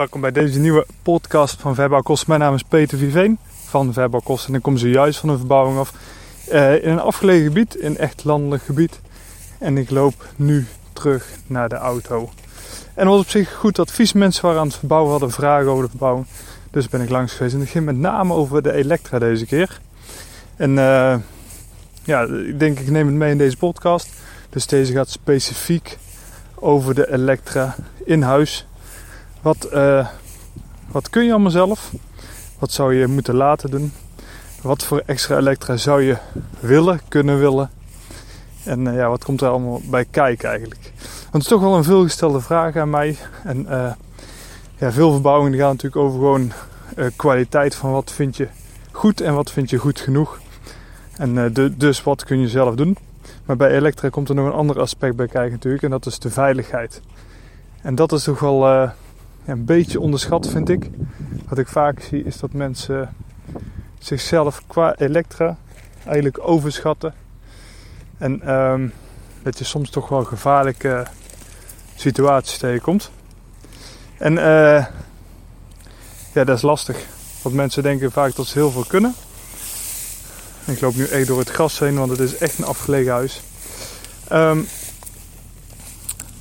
Welkom bij deze nieuwe podcast van Verbouw Kost. Mijn naam is Peter Viveen van Verbouw Kost en ik kom zojuist van een verbouwing af eh, in een afgelegen gebied, in echt landelijk gebied. En ik loop nu terug naar de auto. En was op zich goed advies. Mensen waren aan het verbouwen, hadden vragen over de verbouwing. Dus ben ik langs geweest en het ging met name over de Elektra deze keer. En eh, ja, ik denk ik neem het mee in deze podcast. Dus deze gaat specifiek over de Elektra in huis. Wat, eh, wat kun je allemaal zelf? Wat zou je moeten laten doen? Wat voor extra elektra zou je willen, kunnen willen? En eh, ja, wat komt er allemaal bij kijken eigenlijk? Want het is toch wel een veelgestelde vraag aan mij. En eh, ja, veel verbouwingen gaan natuurlijk over gewoon kwaliteit van wat vind je goed en wat vind je goed genoeg. En dus wat kun je zelf doen? Maar bij elektra komt er nog een ander aspect bij kijken natuurlijk. En dat is de veiligheid. En dat is toch wel een beetje onderschat vind ik. Wat ik vaak zie is dat mensen zichzelf qua elektra eigenlijk overschatten. En ehm, dat je soms toch wel gevaarlijke situaties tegenkomt. En eh, ja, dat is lastig. Want mensen denken vaak dat ze heel veel kunnen. Ik loop nu echt door het gras heen, want het is echt een afgelegen huis. Ehm,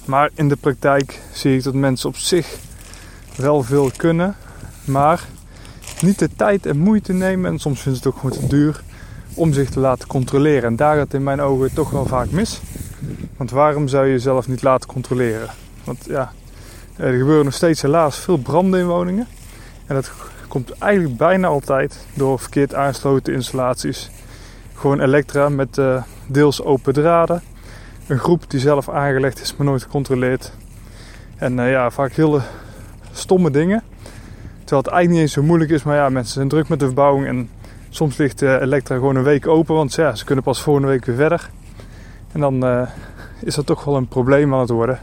maar in de praktijk zie ik dat mensen op zich wel veel kunnen, maar niet de tijd en moeite nemen. En soms vinden ze het ook gewoon te duur om zich te laten controleren. En daar gaat in mijn ogen toch wel vaak mis. Want waarom zou je jezelf niet laten controleren? Want ja, er gebeuren nog steeds helaas veel branden in woningen. En dat komt eigenlijk bijna altijd door verkeerd aangesloten installaties. Gewoon elektra met eh, deels open draden. Een groep die zelf aangelegd is, maar nooit gecontroleerd. En eh, ja, vaak hele stomme dingen. Terwijl het eigenlijk niet eens zo moeilijk is, maar ja, mensen zijn druk met de verbouwing. En soms ligt uh, Elektra gewoon een week open, want ja, ze kunnen pas volgende week weer verder. En dan eh, is dat toch wel een probleem aan het worden.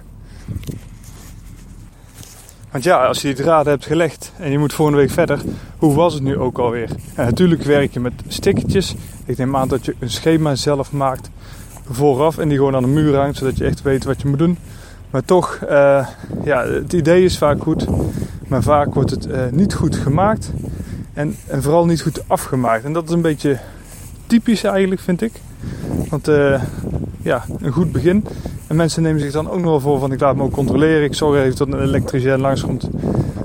Want ja, als je die draden hebt gelegd en je moet volgende week verder, hoe was het nu ook alweer? Natuurlijk werk je met stickertjes. Ik neem aan dat je een schema zelf maakt vooraf en die gewoon aan de muur hangt, zodat je echt weet wat je moet doen. Maar toch, eh, ja, het idee is vaak goed, maar vaak wordt het eh, niet goed gemaakt en, en vooral niet goed afgemaakt. En dat is een beetje typisch eigenlijk, vind ik. Want eh, ja, een goed begin. En mensen nemen zich dan ook nog wel voor van ik laat me ook controleren. Ik zorg even dat een elektricien langskomt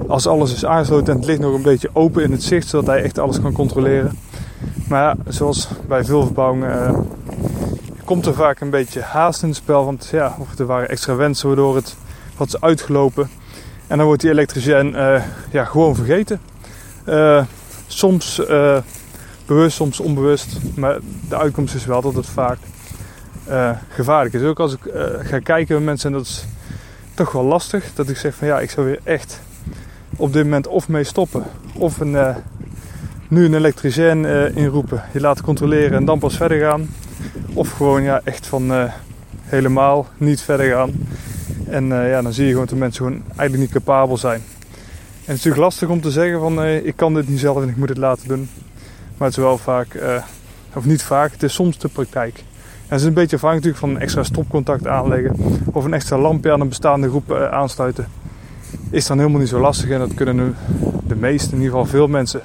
als alles is aangesloten en het ligt nog een beetje open in het zicht, zodat hij echt alles kan controleren. Maar ja, zoals bij veel verbouwingen komt er vaak een beetje haast in het spel. Want ja, of er waren extra wensen waardoor het wat is uitgelopen. En dan wordt die elektricien eh, ja, gewoon vergeten. Eh, soms eh, bewust, soms onbewust. Maar de uitkomst is wel dat het vaak gevaarlijk is. Ook als ik ga kijken met mensen, en dat is toch wel lastig. Dat ik zeg van ja, ik zou weer echt op dit moment of mee stoppen. Of een, nu een elektricien inroepen. Je laten controleren en dan pas verder gaan. Of gewoon ja, echt van eh, helemaal niet verder gaan. En eh, ja, dan zie je gewoon dat mensen gewoon eigenlijk niet capabel zijn. En het is natuurlijk lastig om te zeggen van eh, ik kan dit niet zelf en ik moet het laten doen. Maar het is wel vaak, of niet vaak, het is soms de praktijk. En het is een beetje afhankelijk natuurlijk van een extra stopcontact aanleggen. Of een extra lampje aan een bestaande groep aansluiten. Is dan helemaal niet zo lastig en dat kunnen nu de meeste, in ieder geval veel mensen,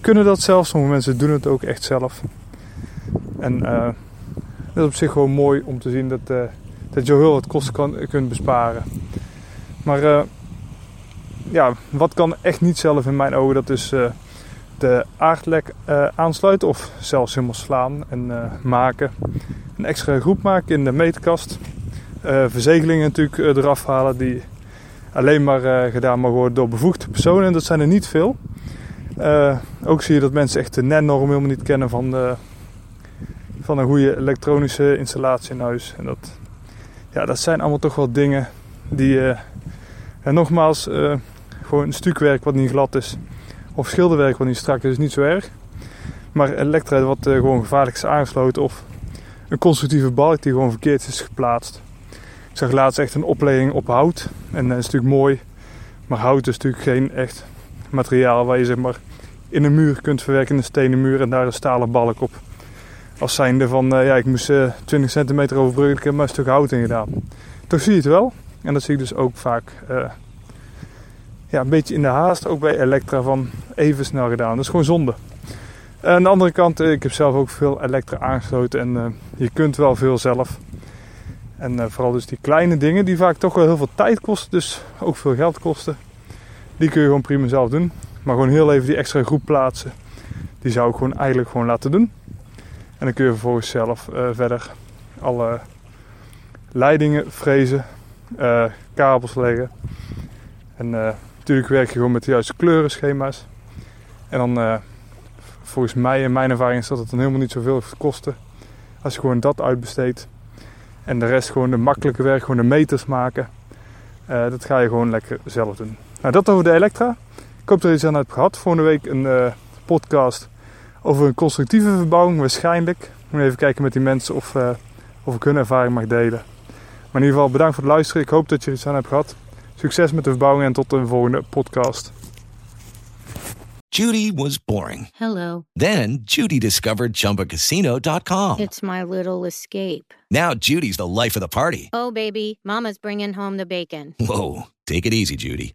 kunnen dat zelf. Sommige mensen doen het ook echt zelf. En dat is op zich gewoon mooi om te zien dat, eh, dat je heel wat kosten kan, kunt besparen. Maar eh, ja, wat kan echt niet zelf in mijn ogen, dat is eh, de aardlek aansluiten of zelfs helemaal slaan en maken. Een extra groep maken in de meterkast. Eh, verzegelingen natuurlijk eraf halen die alleen maar gedaan mogen worden door bevoegde personen. En dat zijn er niet veel. Ook zie je dat mensen echt de NEN-norm helemaal niet kennen van, de, van een goede elektronische installatie in huis. En dat Ja, dat zijn allemaal toch wel dingen die, uh, en nogmaals, uh, gewoon stukwerk wat niet glad is. Of schilderwerk wat niet strak is, is niet zo erg. Maar elektra wat uh, gewoon gevaarlijk is aangesloten of een constructieve balk die gewoon verkeerd is geplaatst. Ik zag laatst echt een opleiding op hout. En dat is natuurlijk mooi. Maar hout is natuurlijk geen echt materiaal waar je zeg maar in een muur kunt verwerken, een stenen muur en daar een stalen balk op. Als zijnde van, uh, ja, ik moest uh, 20 centimeter overbruggen, ik heb maar een stuk hout in gedaan. Toch zie je het wel. En dat zie ik dus ook vaak uh, ja, een beetje in de haast, ook bij Elektra, van even snel gedaan. Dat is gewoon zonde. Aan de andere kant, ik heb zelf ook veel Elektra aangesloten en je kunt wel veel zelf. En vooral dus die kleine dingen die vaak toch wel heel veel tijd kosten, dus ook veel geld kosten. Die kun je gewoon prima zelf doen. Maar gewoon heel even die extra groep plaatsen, die zou ik gewoon eigenlijk gewoon laten doen. En dan kun je vervolgens zelf uh, verder alle leidingen frezen, kabels leggen. En natuurlijk werk je gewoon met de juiste kleurenschema's. En dan volgens mij, in mijn ervaring, is dat het dan helemaal niet zoveel kosten. Als je gewoon dat uitbesteedt. En de rest gewoon de makkelijke werk, gewoon de meters maken. Dat ga je gewoon lekker zelf doen. Nou, dat over de Elektra. Ik hoop dat je iets aan hebt gehad. Volgende week een podcast over een constructieve verbouwing, waarschijnlijk. Ik moet even kijken met die mensen of, uh, of ik hun ervaring mag delen. Maar in ieder geval bedankt voor het luisteren. Ik hoop dat je er iets aan hebt gehad. Succes met de verbouwing en tot een volgende podcast. Judy was boring. Hello. Then Judy discovered ChumbaCasino.com. It's my little escape. Now Judy's the life of the party. Oh, baby, Mama's bringing home the bacon. Whoa, take it easy, Judy.